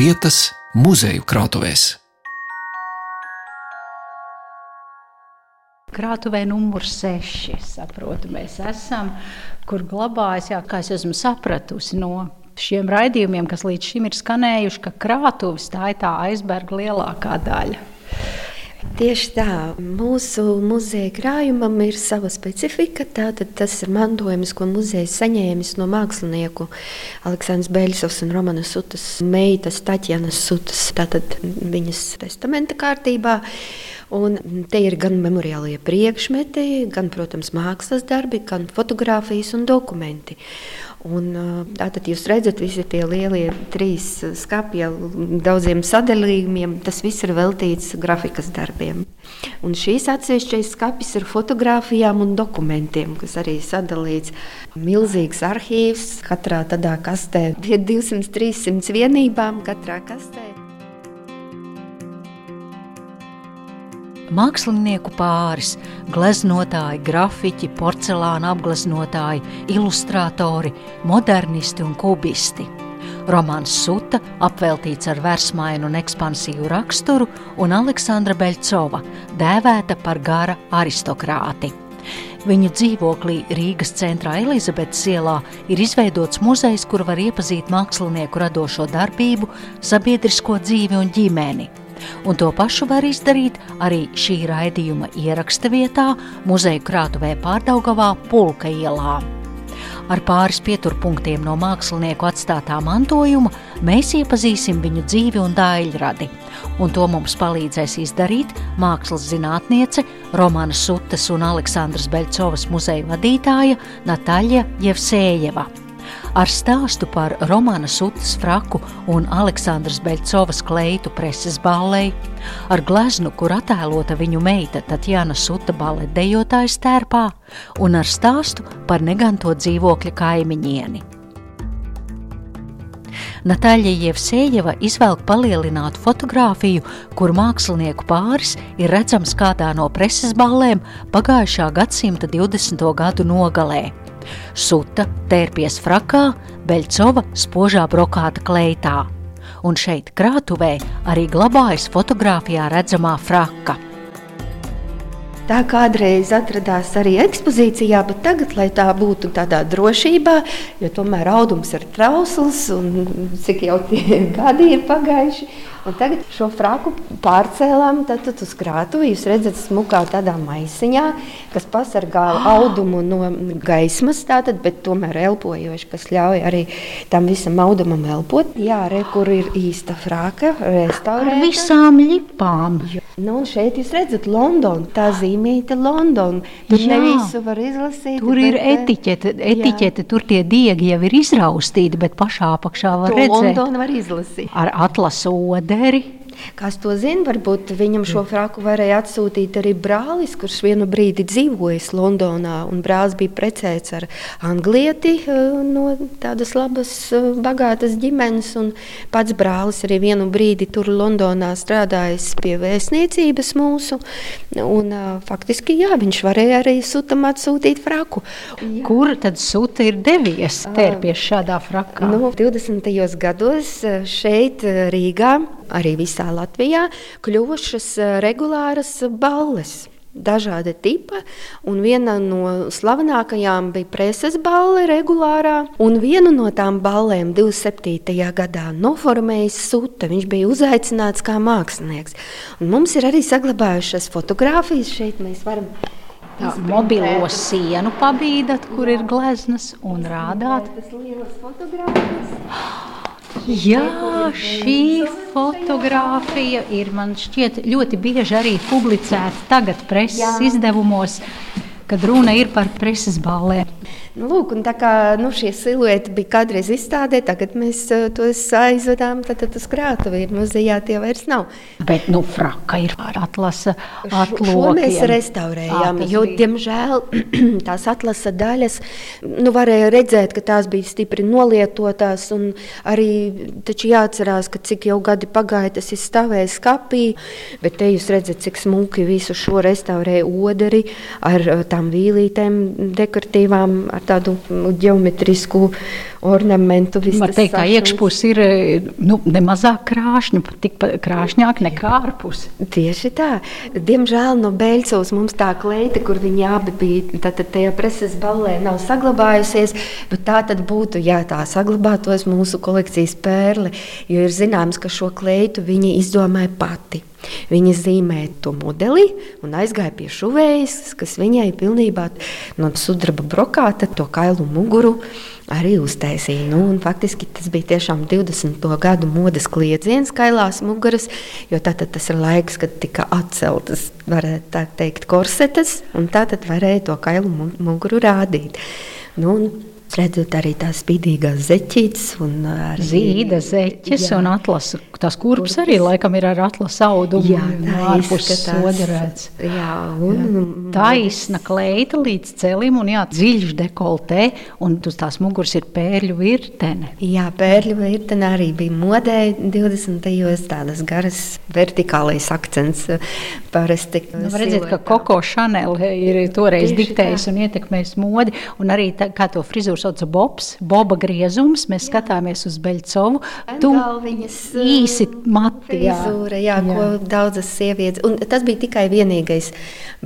lietas muzeju krātuvēs. Krātuvē numur 6. Saprotu, mēs esam, kur glabājas, jā, kā es esmu sapratusi no šiem raidījumiem, kas līdz šim ir skanējuši, ka krātuves tā ir tā aizberga lielākā daļa. Tieši tā, mūsu muzeja krājumam ir sava specifika. Tātad tas ir mantojums, ko muzejs saņēmis no mākslinieku Aleksandrs Beļsovs un Romanas Sutas meitas Taķjanas Sutas, tātad viņas testamenta kārtībā. Un te ir gan memoriālie priekšmeti, gan, protams, mākslas darbi, gan fotografijas un dokumenti. Un, tātad jūs redzat, visi tie lielie trīs skati daudziem sadalījumiem, tas viss ir veltīts grafikas darbiem. Un šīs atsevišķais skats ir fotografijām un dokumentiem, kas arī sadalīts. Milzīgs arhīvs katrā tādā kastē, 200-300 vienībām katrā kastē. Mākslinieku pāris, gleznotāji, grafiķi, porcelāna apgleznotāji, ilustratori, modernisti un kubisti. Romāns Suta apveltīts ar versmainu un ekspansīvu raksturu, un Aleksandra Beļcova dēvēta par gara aristokrāti. Viņu dzīvoklī Rīgas centrā Elizabetes ielā ir izveidots muzejs, kur var iepazīt mākslinieku radošo darbību, sabiedrisko dzīvi un ģimeni. Un to pašu var izdarīt arī šī raidījuma ieraksta vietā, muzeja krātuvē Pārdaugavā Pulka ielā. Ar pāris pieturpunktiem no mākslinieku atstātā mantojuma mēs iepazīsim viņu dzīvi un daļradi. Un to mums palīdzēs izdarīt mākslas zinātniece, Romana Sutas un Aleksandras Beļcovas muzeja vadītāja Natāļa Jevsējeva ar stāstu par Romana Sutas fraku un Aleksandras Beļcovas kleitu preses ballei, ar gleznu, kur attēlota viņu meita Tatjana Suta baletdejotājas tērpā, un ar stāstu par neganto dzīvokļa kaimiņieni. Natāļa Jevsejeva izvelk palielinātu fotografiju, kur mākslinieku pāris ir redzams kādā no preses ballēm pagājušā gadsimta 20. gadu nogalē. Suta tērpies frakā, Beļcova spožā brokāta kleitā. Un šeit krātuvē arī glabājas fotografijā redzamā fraka. Tā kādreiz atradās arī ekspozīcijā, bet tagad, lai tā būtu tādā drošībā, jo tomēr audums ir trausls un cik jau tie gadi ir pagājuši. Un tagad šo fraku pārcēlām uz krātuvi. Jūs redzat, smukā tādā maisiņā, kas pasargā audumu no gaismas, tātad, bet tomēr elpojoši, kas ļauj arī tam visam audumam elpot. Jā, re, kur ir īsta fraka, restaurēta. Ar visām lipām. Nu, šeit jūs redzat Londonu, tā zīmīta Londonu. Tur jā. visu var izlasīt. Tur ir eh, etiķete, etiķete tur tie diegi jau ir izraustīti, bet pašā apakšā var to redzēt. Londonu var izlasīt. Ar atlasu oderi. Kas to zina? Varbūt viņam šo fraku varēja atsūtīt arī brālis, kurš vienu brīdi dzīvojis Londonā. Brālis bija precēts ar anglieti eh, no tādas labas, eh, bagātas ģimenes. Pats brālis arī vienu brīdi tur Londonā strādājis pie vēstniecības mūsu. Un, eh, faktiski jā, viņš varēja arī sutam atsūtīt fraku. Jā. Kur tad suta ir devies tērpies šādā frakā? Nu, 20. gados šeit Rīgā arī visā Latvijā kļuvušas eh, regulāras balles. Dažādi tipi, un viena no slavenākajām bija preses balle, regulārā. Un vienu no tām ballēm 27. gadā noformējis Sūta. Viņš bija uzaicināts kā mākslinieks. Un mums ir arī saglabājušās fotogrāfijas. Šeit mēs varam Tā, mobilo sienu pabīdat, kur Jā. ir gleznas un rādāt. Tas lielas fotogrāfijas. Jā, šī fotografija ir man šķiet ļoti bieži arī publicēta tagad preses Jā. izdevumos, kad runa ir par preses ballēm. Nu, lūk, tā kā nu, šie silueti bija kādreiz izstādē, tagad mēs uh, tos aizvedām uz krātuvi. Muzejā tie vairs nav. Bet nu, fraka ir atlasa atlokiem. Šo mēs restaurējām, à, jo, bija. diemžēl, tās atlasa daļas, nu, varēja redzēt, ka tās bija stipri nolietotās, un arī taču jāatcerās, ka cik jau gadi pagāja, tas ir stāvējis skapī, bet te jūs redzat, cik smuki visu šo restaurēja oderi ar tām vīlītēm dekoratīvām, ar tādu ģeometrisku ornamentu. Man teikt, tā iekšpuse ir nu, nemazāk krāšņa, pat tikpat krāšņāk nekā ārpus. Tieši tā. Diemžēl no Beļcovas mums tā kleita, kur viņi abi bija, tad tajā preses ballē nav saglabājusies, bet tā tad būtu, ja tā saglabātos mūsu kolekcijas pērle, jo ir zināms, ka šo kleitu viņi izdomāja pati. Viņa zīmēja to modeli un aizgāja pie šuvējas, kas viņai pilnībā no sudraba brokāta to kailu muguru arī uztaisīja. Nu, faktiski tas bija tiešām 20. gadu modes kliedziens, kailās muguras, jo tātad tas ir laiks, kad tika atceltas, varētu tā teikt, korsetes, un tātad varēja to kailu muguru rādīt. Nu, Redzot arī tās spīdīgās zeķītes, un arī zīda zeķes, jā. un atlases. Tās kurpes arī laikam ir ar atlases audumu. Jā, tā ārpus sodarēts. Jā, un jā. taisna kleita līdz celim, un jā, dziļš dekoltē, un uz tās muguras ir pērļu virtene. Jā, pērļu virtene arī bija modē 20. tādas garas vertikālais akcents. Parasti. Nu, redziet, ka Koko Chanel ir toreiz diktējis un ietekmējis modi, un arī tā, kā to frizūru sauc Bobs, Boba griezums. Mēs jā. skatāmies uz Beļcovu. Tu īsi mati. Jā, frizūra, jā, jā. ko daudzas sievietes. Un tas bija tikai vienīgais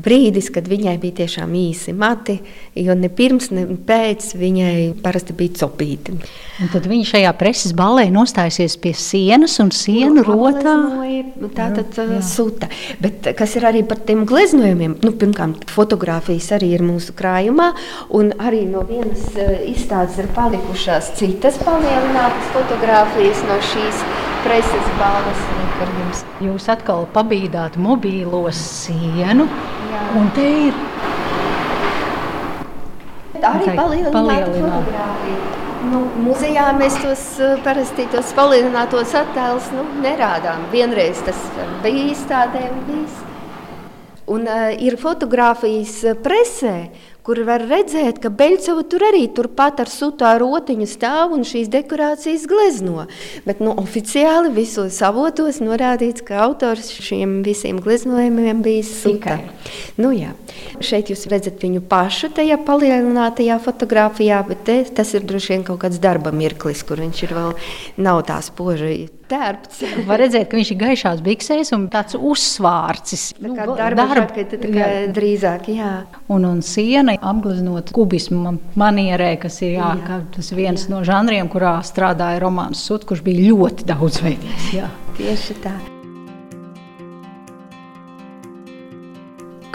brīdis, kad viņai bija tiešām īsi mati, jo ne pirms, ne pēc viņai parasti bija copīti. Un tad viņa šajā preses balē nostājusies pie sienas un sienu rotā. Tā tad jā, jā. suta. Bet kas ir arī par tiem gleznojumiem? Nu, pirmkārt, fotografijas arī ir mūsu krājumā, un arī no vienas izstādes ir palikušās citas palielinātas fotogrāfijas no šīs preses balvas. Jūs atkal pabīdāt mobīlo sienu, Jā. un te ir arī palielināta fotogrāfija. Nu, muzejā mēs tos parasti tos palielinātos attēlus nu, nerādām. Vienreiz tas bija izstādē un viss. Un uh, ir fotografijas presē, kur var redzēt, ka Beļcova tur arī turpat ar sutā rotiņu stāv un šīs dekorācijas glezno. Bet nu, oficiāli visos avotos norādīts, ka autors šiem visiem gleznojumiem bija suta. Nu, jā. Šeit jūs redzat viņu pašu tajā palielinātajā fotografijā, bet te, tas ir droši vien kaut kāds darba mirklis, kur viņš ir vēl nav tā spoža tērpts. Var redzēt, ka viņš ir gaišās biksēs un tāds uzsvārcis. Nu, darba, darba žakete, jā. drīzāk, jā. Un, un siena apgleznot kubismu manierē, kas ir jā, jā. tas viens jā. no žanriem, kurā strādāja Romāns Sut, kurš bija ļoti daudzveidīgs. Jā. Tieši tā.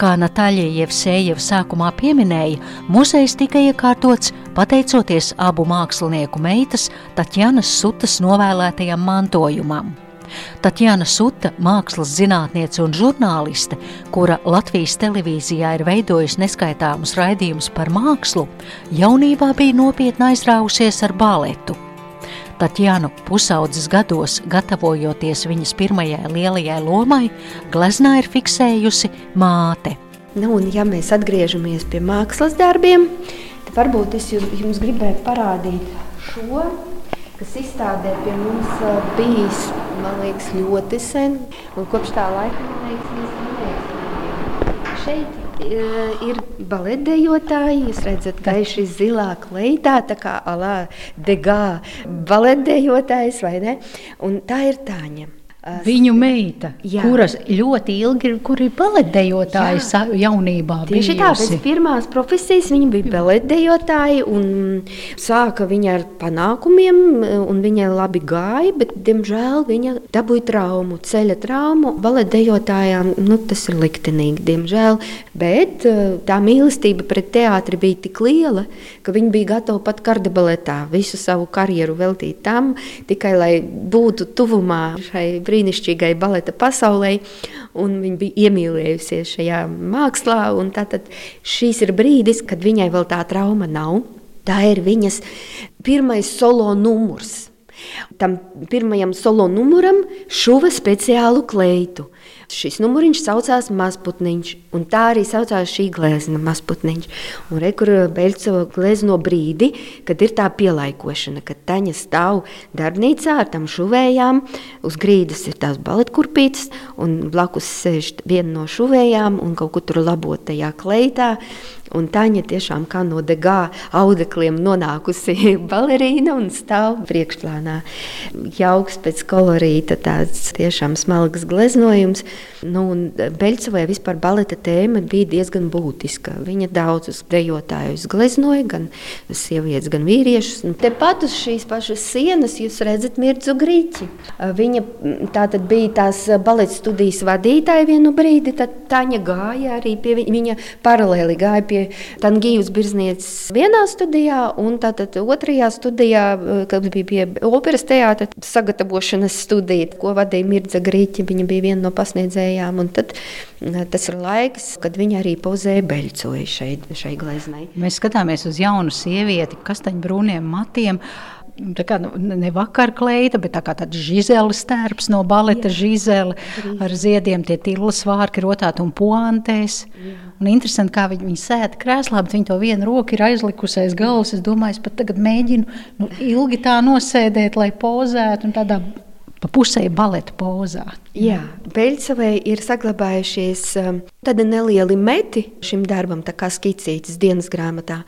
Kā Natāļa Jevsejeva sākumā pieminēja, muzejs tika iekārtots pateicoties abu mākslinieku meitas Tatjanas Sutas novēlētajam mantojumam. Tatjana Suta, mākslas zinātniece un žurnāliste, kura Latvijas televīzijā ir veidojusi neskaitāmus raidījumus par mākslu, jaunībā bija nopietni aizrāvusies ar baletu. Tatjana pusaudzes gados, gatavojoties viņas pirmajai lielajai lomai, gleznā ir fiksējusi māte. Nu, un, ja mēs atgriežamies pie mākslas darbiem, tad varbūt es jums gribēju parādīt šo, kas izstādē pie mums bijis liekas, ļoti sen. Un kopš tā laika man liekas, mēs šeit ir baletdejotāji. Jūs redzat, šis zilā kleitā, tā kā alā degā baletdejotājs, vai ne? Un tā ir Tāņa. Viņu meita, jā. kuras ļoti ilgi kur ir baletdejotāja jaunībā. Tieši tā, pēc pirmās profesijas viņa bija baletdejotāja un sāka viņa ar panākumiem, un viņai labi gāja, bet, diemžēl, viņa dabūja traumu, ceļa traumu. Baletdejotājām nu, tas ir liktenīgi, diemžēl, bet eh, tā mīlestība pret teātri bija tik liela, ka viņa bija gatava pat kardebaletā visu savu karjeru veltīt tam, tikai lai būtu tuvumā šai brīnišķīgai baleta pasaulē, un viņa bija iemīlējusies šajā mākslā. Tātad šīs ir brīdis, kad viņai vēl tā trauma nav. Tā ir viņas pirmais solo numurs. Tam pirmajam solo numuram šuva speciālu kleitu. Šis numuriņš saucās Mazputniņš, un tā arī saucās šī glezna Mazputniņš. Un rekur Beļcova glezno brīdi, kad ir tā pielaikošana, kad Taņa stāv darbnīcā ar tam šuvējām, uz grīdas ir tās baletkurpītes, un blakus sēž viena no šuvējām un kaut kur tur labot tajā kleitā, Un Taņa tiešām kā no degā audekliem nonākusi balerīna un stāv priekšplānā. Jauks pēc kolorīta, tāds tiešām smalks gleznojums. Nu, Beļcovai vispār baleta tēma bija diezgan būtiska. Viņa daudzus dejotājus gleznoja, gan sievietes, gan vīriešus. Tepat uz šīs pašas sienas jūs redzat Mirzu Grīķi. Viņa tātad bija tās baleta studijas vadītāja vienu brīdi, tad Taņa gāja arī pie viņa, viņa paralēli gāja pie Tangijas Birznieces vienā studijā, un tātad otrajā studijā, kas bija pie operas teātra sagatavošanas studija, ko vadīja Mirza Grīķi. Viņa bija viena no pasniedzējām, un tad tas ir laiks, kad viņa arī pozēja beļcoja šai, šai gleznai. Mēs skatāmies uz jaunu sievieti, kastaņbrūniem matiem. Tā kā nu, ne vakar kleita, bet tā kā tāds žizēlis tērps no baleta žizēle ar ziediem, tie tīlas vārki rotāti un puantēs. Jā. Un interesanti, kā viņi, viņi sēta krēslā, bet viņi to vienu roku ir aizlikusi aiz galvas. Es domāju, es pat tagad mēģinu nu, ilgi tā nosēdēt, lai pozētu un tādā pa pusē baleta pozā. Jā, Beļģisavai ir saglabājušies um, tādi nelieli meti šim darbam, kā skicītas dienas grāmatā.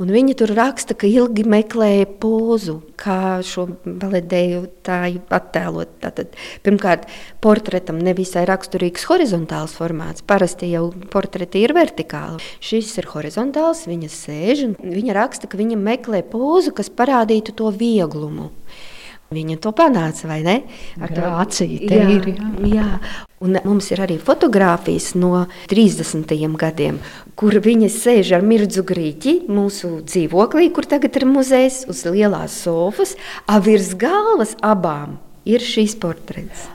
Un viņa tur raksta, ka ilgi meklēja pozu, kā šo baletēju tāju attēlot. Tātad, pirmkārt, portretam nevisai raksturīgs horizontāls formāts. Parasti jau portreti ir vertikāli. Šis ir horizontāls, viņa sēž un viņa raksta, ka viņa meklē pozu, kas parādītu to vieglumu. Viņa to panāca, vai ne? Ar to acīm ir. Jā. jā, un mums ir arī fotografijas no 30. gadiem, kur viņa sēž ar mirdzu grīķi mūsu dzīvoklī, kur tagad ir muzejs, uz lielās sofas, a virs galvas abām ir šīs portrets.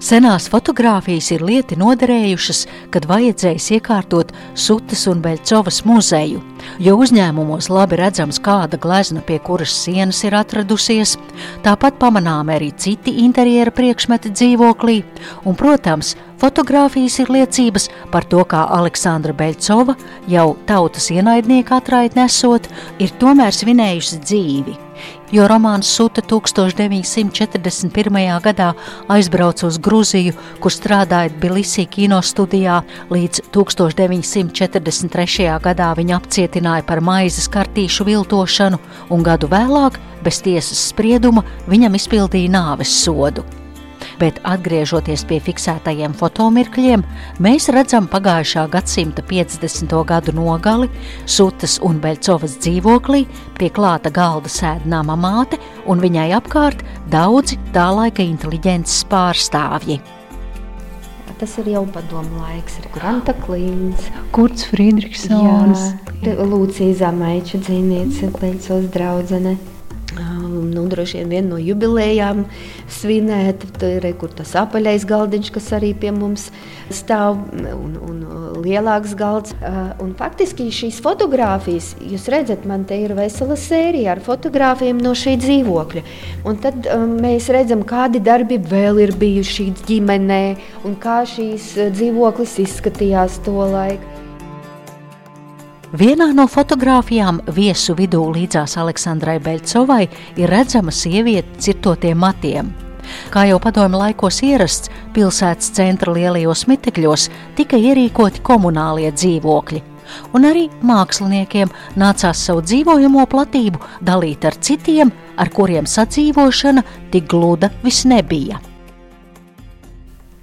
Senās fotogrāfijas ir lieti noderējušas, kad vajadzējis iekārtot Sutas un Beļcovas muzeju, jo uzņēmumos labi redzams, kāda glezna pie kuras sienas ir atradusies, tāpat pamanām arī citi interjera priekšmeti dzīvoklī, un, protams, fotogrāfijas ir liecības par to, kā Aleksandra Beļcova, jau tautas ienaidnieka atraitni nesot, ir tomēr svinējusi dzīvi jo romāns Suta 1941. gadā aizbrauca uz Gruziju, kur strādāja Bilisī kino studijā, līdz 1943. gadā viņa apcietināja par maizes kartīšu viltošanu, un gadu vēlāk, bez tiesas sprieduma, viņam izpildīja nāves sodu bet atgriežoties pie fiksētajiem fotomirkļiem, mēs redzam pagājušā gadsimta 50. gadu nogali Sutas un Beļcovas dzīvoklī, pie klāta galda sēdināma māte un viņai apkārt daudzi tā laika inteliģences pārstāvji. Tas ir jau padomu laiks, ir Granta Klīns, Kurts Friedrichsons, Lūcija Zamaiča dzīvniece, Beļcovas draudzene nu, droši vien viena no jubilejām svinēt. Tur ir tas apaļais galdiņš, kas arī pie mums stāv, un, un lielāks galds. Un faktiski šīs fotogrāfijas, jūs redzat, man te ir vesela sērija ar fotogrāfiem no šī dzīvokļa. Un tad um, mēs redzam, kādi darbi vēl ir bijuši ģimenē un kā šīs dzīvoklis izskatījās to laiku. Vienā no fotografijām viesu vidū līdzās Aleksandrai Beļcovai ir redzama sieviete cirtotiem matiem. Kā jau padomju laikos ierasts, pilsētas centra lielajos mitekļos tika ierīkoti komunālie dzīvokļi, un arī māksliniekiem nācās savu dzīvojamo platību dalīt ar citiem, ar kuriem sadzīvošana tik gluda vis nebija.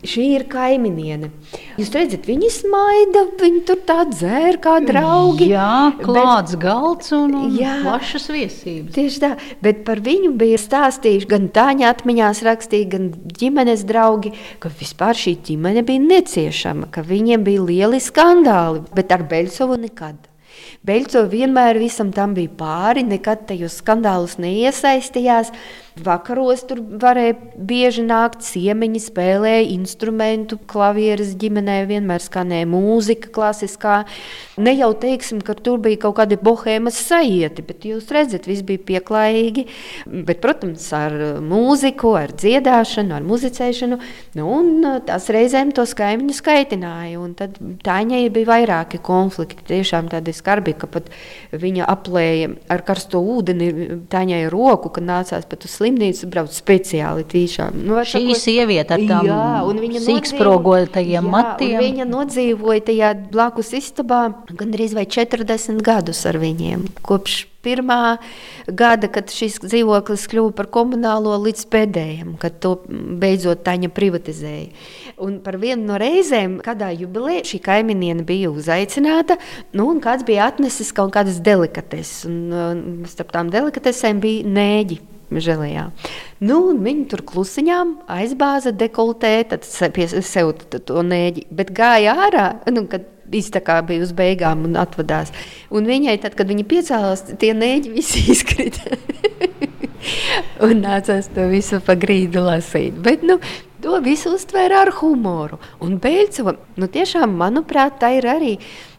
Šī ir kaimiņiene. Jūs redzat, viņi smaida, viņi tur tā dzēra kā draugi. Jā, klāts bet, galds un, un jā, plašas viesības. Tieši tā, bet par viņu bija stāstījuši gan Tāņa atmiņās rakstīja, gan ģimenes draugi, ka vispār šī ģimene bija neciešama, ka viņiem bija lieli skandāli, bet ar Beļsovu nekad. Beļco vienmēr visam tam bija pāri, nekad tajos skandālus neiesaistījās. Vakaros tur varēja bieži nākt ciemiņi, spēlēja instrumentu, klavieres ģimenē, vienmēr skanēja mūzika klasiskā. Ne jau teiksim, ka tur bija kaut kādi bohēmas sajieti, bet jūs redzat, viss bija pieklājīgi. Bet, protams, ar mūziku, ar dziedāšanu, ar muzicēšanu, nu, un tās reizēm tos kaimiņus kaitināja. Un tad tāņai bija vairāki konflikti, tiešām tādi skarbi, ka pat viņa aplēja ar karsto ūdeni tāņai roku, kad nācās pat uz slimību slimnīcu brauc speciāli tīšām. Nu, Šī sakot, sieviete ar tām sīksprogotajiem matiem. Viņa nodzīvoja tajā blakus istabā gandrīz vai 40 gadus ar viņiem. Kopš pirmā gada, kad šis dzīvoklis kļuva par komunālo, līdz pēdējiem, kad to beidzot Taņa privatizēja. Un par vienu no reizēm, kādā jubilejā šī kaimiņiene bija uzaicināta, nu, un kāds bija atnesis kaut kādas delikateses. Un, un starp tām delikatesēm bija nēģi. Žēlējā. Nu, viņi tur klusiņām aizbāza dekoltē, tad pie sev to nēģi, bet gāja ārā, nu, kad iztakā bija uz beigām un atvadās. Un viņai, tad, kad viņa piecēlās, tie nēģi visi izkrita. un nācās to visu pa grīdu lasīt. Bet, nu, to visu uztvēra ar humoru. Un Beļcova, nu tiešām, manuprāt, tā ir arī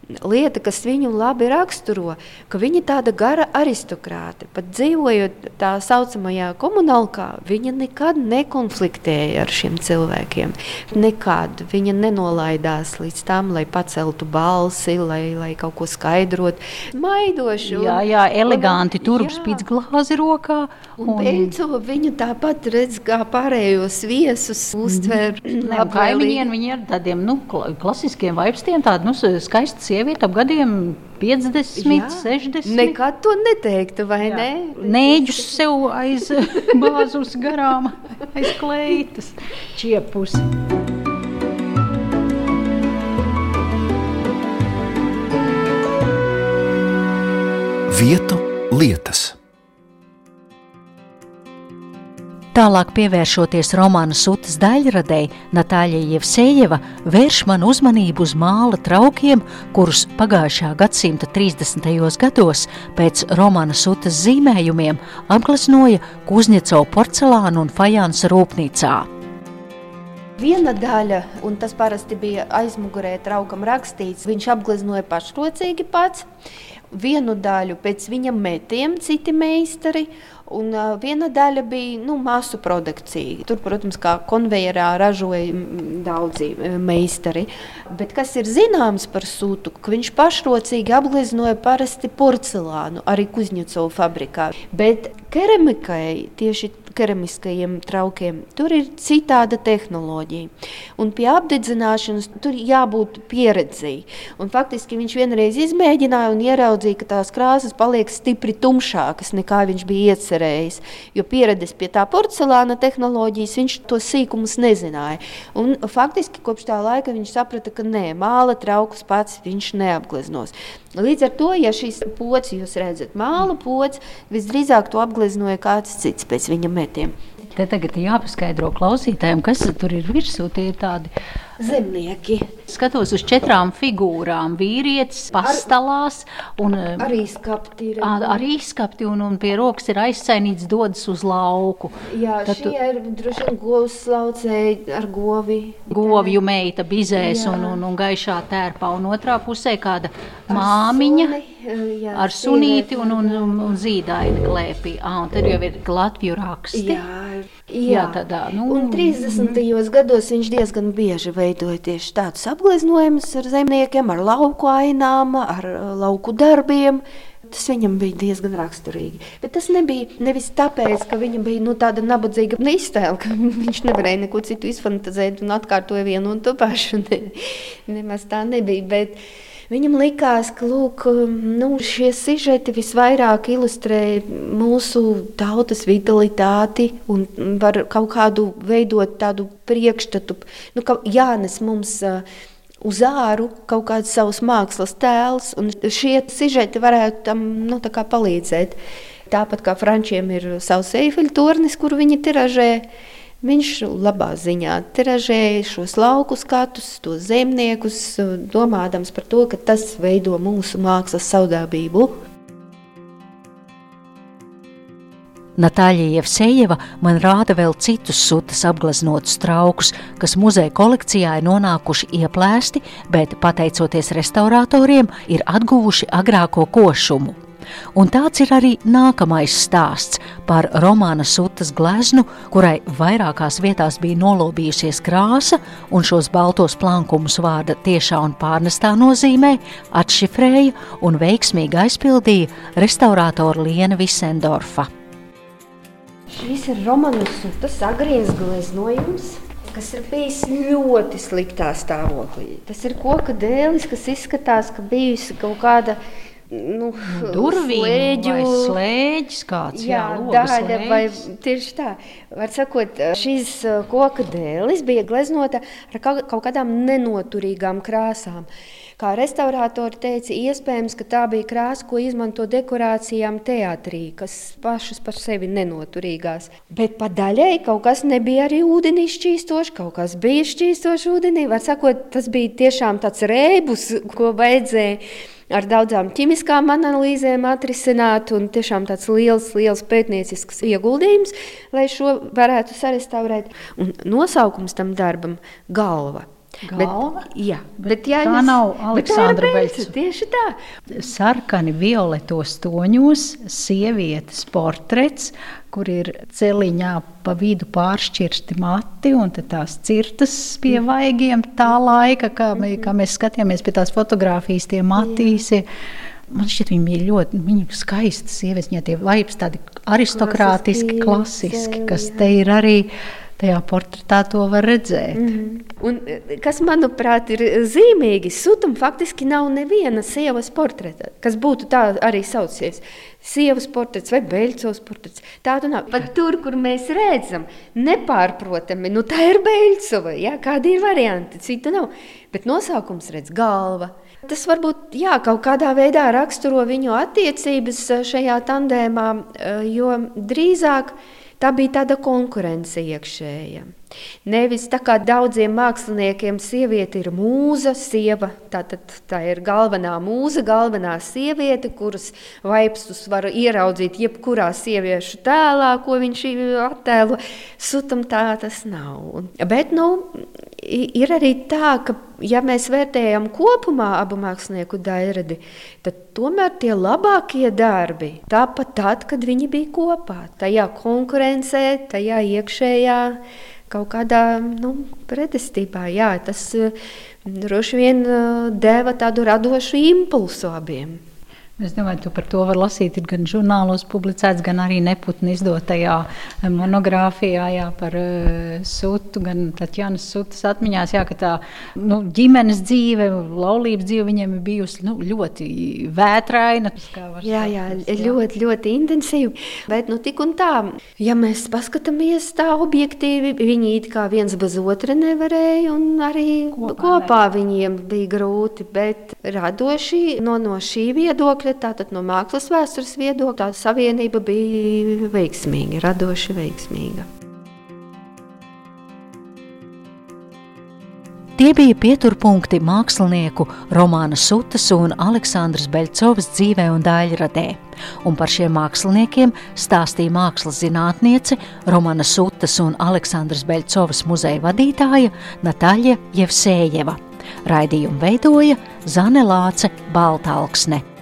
lieta, kas viņu labi raksturo, ka viņa tāda gara aristokrāte. Pat dzīvojot tā saucamajā komunālā, viņa nekad nekonfliktēja ar šiem cilvēkiem. Nekad viņa nenolaidās līdz tam, lai paceltu balsi, lai, lai kaut ko skaidrotu. Maidoši. Jā, jā, eleganti tur spīd glāzi rokā. Un, un... Beidzo, viņu tāpat redz kā pārējos viesus, uztver mm. kaimiņiem. Viņi ir tādiem nu, klasiskiem vaipstiem, tādi nu, skaisti sieviete ap gadiem 50, Jā, 60. Nekad to neteiktu, vai Jā. ne? Nēģus sev aiz bāzus garām, aiz kleitas, čiepus. Vietu lietas. Tālāk pievēršoties romāna sūtas daļradēji, Natāļa Jevsejeva vērš man uzmanību uz māla traukiem, kurus pagājušā gadsimta 30. gados pēc romāna sūtas zīmējumiem apgleznoja Kuzņecovu porcelānu un fajānsa rūpnīcā. Viena daļa, un tas parasti bija aizmugurē traukam rakstīts, viņš apgleznoja pašrocīgi pats. Vienu daļu pēc viņa metiem citi meistari, Un viena daļa bija nu, masu produkcija. Tur, protams, kā konvejerā ražoja daudzi meistari. Bet kas ir zināms par sūtu, ka viņš pašrocīgi apgleznoja parasti porcelānu arī Kuzņecova fabrikā. Bet keramikai tieši keramiskajiem traukiem. Tur ir citāda tehnoloģija. Un pie apdedzināšanas tur jābūt pieredzēji. Faktiski viņš vienreiz izmēģināja un ieraudzīja, ka tās krāsas paliek stipri tumšākas nekā viņš bija iecerējis. Jo pieredzējis pie tā porcelāna tehnoloģijas, viņš to sīkumus nezināja. Un faktiski kopš tā laika viņš saprata, ka nē, māla traukus pats viņš neapgleznos. Līdz ar to, ja šīs pocis, jūs redzat, māla pocis, visdrīzāk to apgleznoja kāds cits pēc viņa metiem. Te tagad jāpaskaidro klausītājiem, kas tur ir virsū. Tie ir tādi zemnieki. Skatos uz četrām figūrām. Vīrietis pastāvās. Arī skapti ir. Arī skapti un, un pie rokas ir aizsainīts dodas uz lauku. Jā, Tad šie tu... ir droši vien govs laucēji ar govi. Govju meita bizēs jā. un, un, un gaišā tērpā. Un otrā pusē kāda ar māmiņa. Suni, jā, ar sunīti un, un, un, un zīdaini klēpī. Ah, un tad jau ir Latviju raksti. Jā, Jā, tādā nu, un 30. Mm. gados viņš diezgan bieži veidoja tieši tādus apgleznojumus ar zemniekiem, ar lauku ainām, ar uh, lauku darbiem. Tas viņam bija diezgan raksturīgi. Bet tas nebija nevis tāpēc, ka viņam bija nu, tāda nabadzīga iztēle, ka viņš nevarēja neko citu izfantāzēt un atkārtoja vienu un to pašu. Ne, nemaz tā nebija. Bet, uh, Viņam likās, ka lūk, nu, šie sižeti visvairāk ilustrē mūsu tautas vitalitāti un var kaut kādu veidot tādu priekšstatu, nu, ka jānes mums. Uz āru kaut kāds savs mākslas tēls, un šie sižeti varētu tam nu, palīdzēt. Tāpat kā frančiem ir savs eifeļu tornis, kur viņi tiražē, uh, Viņš labā ziņā tiražēja šos lauku skatus, tos zemniekus, domādams par to, ka tas veido mūsu mākslas saudābību. Natāļa Jevsejeva man rāda vēl citus sutas apgleznotus traukus, kas muzeja kolekcijā ir nonākuši ieplēsti, bet pateicoties restauratoriem ir atguvuši agrāko košumu. Un tāds ir arī nākamais stāsts par romāna sutas gleznu, kurai vairākās vietās bija nolobījusies krāsa, un šos baltos plankumus vārda tiešā un pārnestā nozīmē atšifrēja un veiksmīgi aizpildīja restaurātora Liena Visendorfa. Šis ir Romanas Sutas agrīns gleznojums kas ir bijis ļoti sliktā stāvoklī. Tas ir koka dēlis, kas izskatās, ka bijusi kaut kāda nu, durvīm slēģu, slēģis kāds. Jā, jā daļa vai tieši tā. Var sakot, šīs uh, koka dēlis bija gleznota ar kaut kādām nenoturīgām krāsām. Kā restaurātori teica, iespējams, ka tā bija krāsa, ko izmanto dekorācijām teātrī, kas pašas par sevi nenoturīgās. Bet pa daļai kaut kas nebija arī ūdenī šķīstošs, kaut kas bija šķīstošs ūdenī. Var sakot, tas bija tiešām tāds rēbus, ko vajadzēja ar daudzām ķīmiskām analīzēm atrisināt. Tiešām tāds liels, liels pētniecisks ieguldījums, lai šo varētu sarestaurēt. Un nosaukums tam darbam - galva. Galva? Bet, jā, bet, jā, tā nav Aleksandra Beļķa. Tieši tā. Sarkani violetos toņos sievietes portrets, kur ir celiņā pa vidu pāršķirsti mati un tās cirtas pie mm. vaigiem tā laika, kā, mē, kā mēs skatījāmies pie tās fotogrāfijas, tie matīsi. Man šķiet, viņi bija ļoti viņa skaisti sievietes, viņai tie vibes tādi aristokrātiski, klasiski, kas te ir arī tajā portretā to var redzēt. Mm -hmm. Un, kas, manuprāt, ir zīmīgi, Sutam faktiski nav neviena sievas portreta, kas būtu tā arī saucies. Sievas portrets vai Beļcovs portrets. Tādu nav. Pat tur, kur mēs redzam, nepārprotami, nu tā ir Beļcova, ja? kādi ir varianti, citu nav. Bet nosaukums redz galva. Tas varbūt jā, kaut kādā veidā raksturo viņu attiecības šajā tandēmā, jo drīzāk Tā bija tāda konkurence iekšēja. Nevis tā kā daudziem māksliniekiem, sieviete ir mūza, sieva. Tā, tā, tā ir galvenā mūza, galvenā sieviete, kuras vaipstus var ieraudzīt jebkurā sieviešu tēlā, ko viņš attēlo. Sutam tā tas nav. Bet nu, ir arī tā, ka, ja mēs vērtējam kopumā abu mākslinieku daļradi, tad tomēr tie labākie darbi tāpat tad, kad viņi bija kopā, tajā konkurencē, tajā iekšējā kaut kādā nu, pretestībā. Jā, tas droši vien deva tādu radošu impulsu abiem. Es domāju, tu par to var lasīt. Gan žurnālos, publicēts, gan arī neputni izdotajā monogrāfijā jā, par uh, sutu, gan Tatjanas sutas atmiņās, jā, ka tā nu, ģimenes dzīve, laulības dzīve viņiem ir bijusi nu, ļoti vētraina. Jā, jā, jā, ļoti, ļoti intensīva, bet nu tik un tā, ja mēs paskatāmies tā objektīvi, viņi it kā viens bez otra nevarēja un arī kopā, kopā ne. viņiem bija grūti, bet radoši no, no šī viedokļa viedokļa, tātad no mākslas vēstures viedokļa, tā savienība bija veiksmīga, radoši veiksmīga. Tie bija pieturpunkti mākslinieku Romāna Sutas un Aleksandras Beļcovas dzīvē un daļradē. Un par šiem māksliniekiem stāstīja mākslas zinātniece Romāna Sutas un Aleksandras Beļcovas muzeja vadītāja Natāļa Jevsējeva. Raidījumu veidoja Zane Lāce Baltāksne.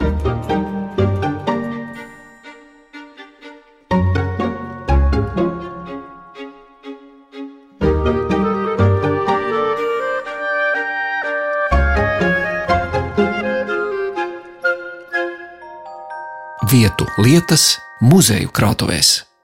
Lietas, muzeju krātuvēs.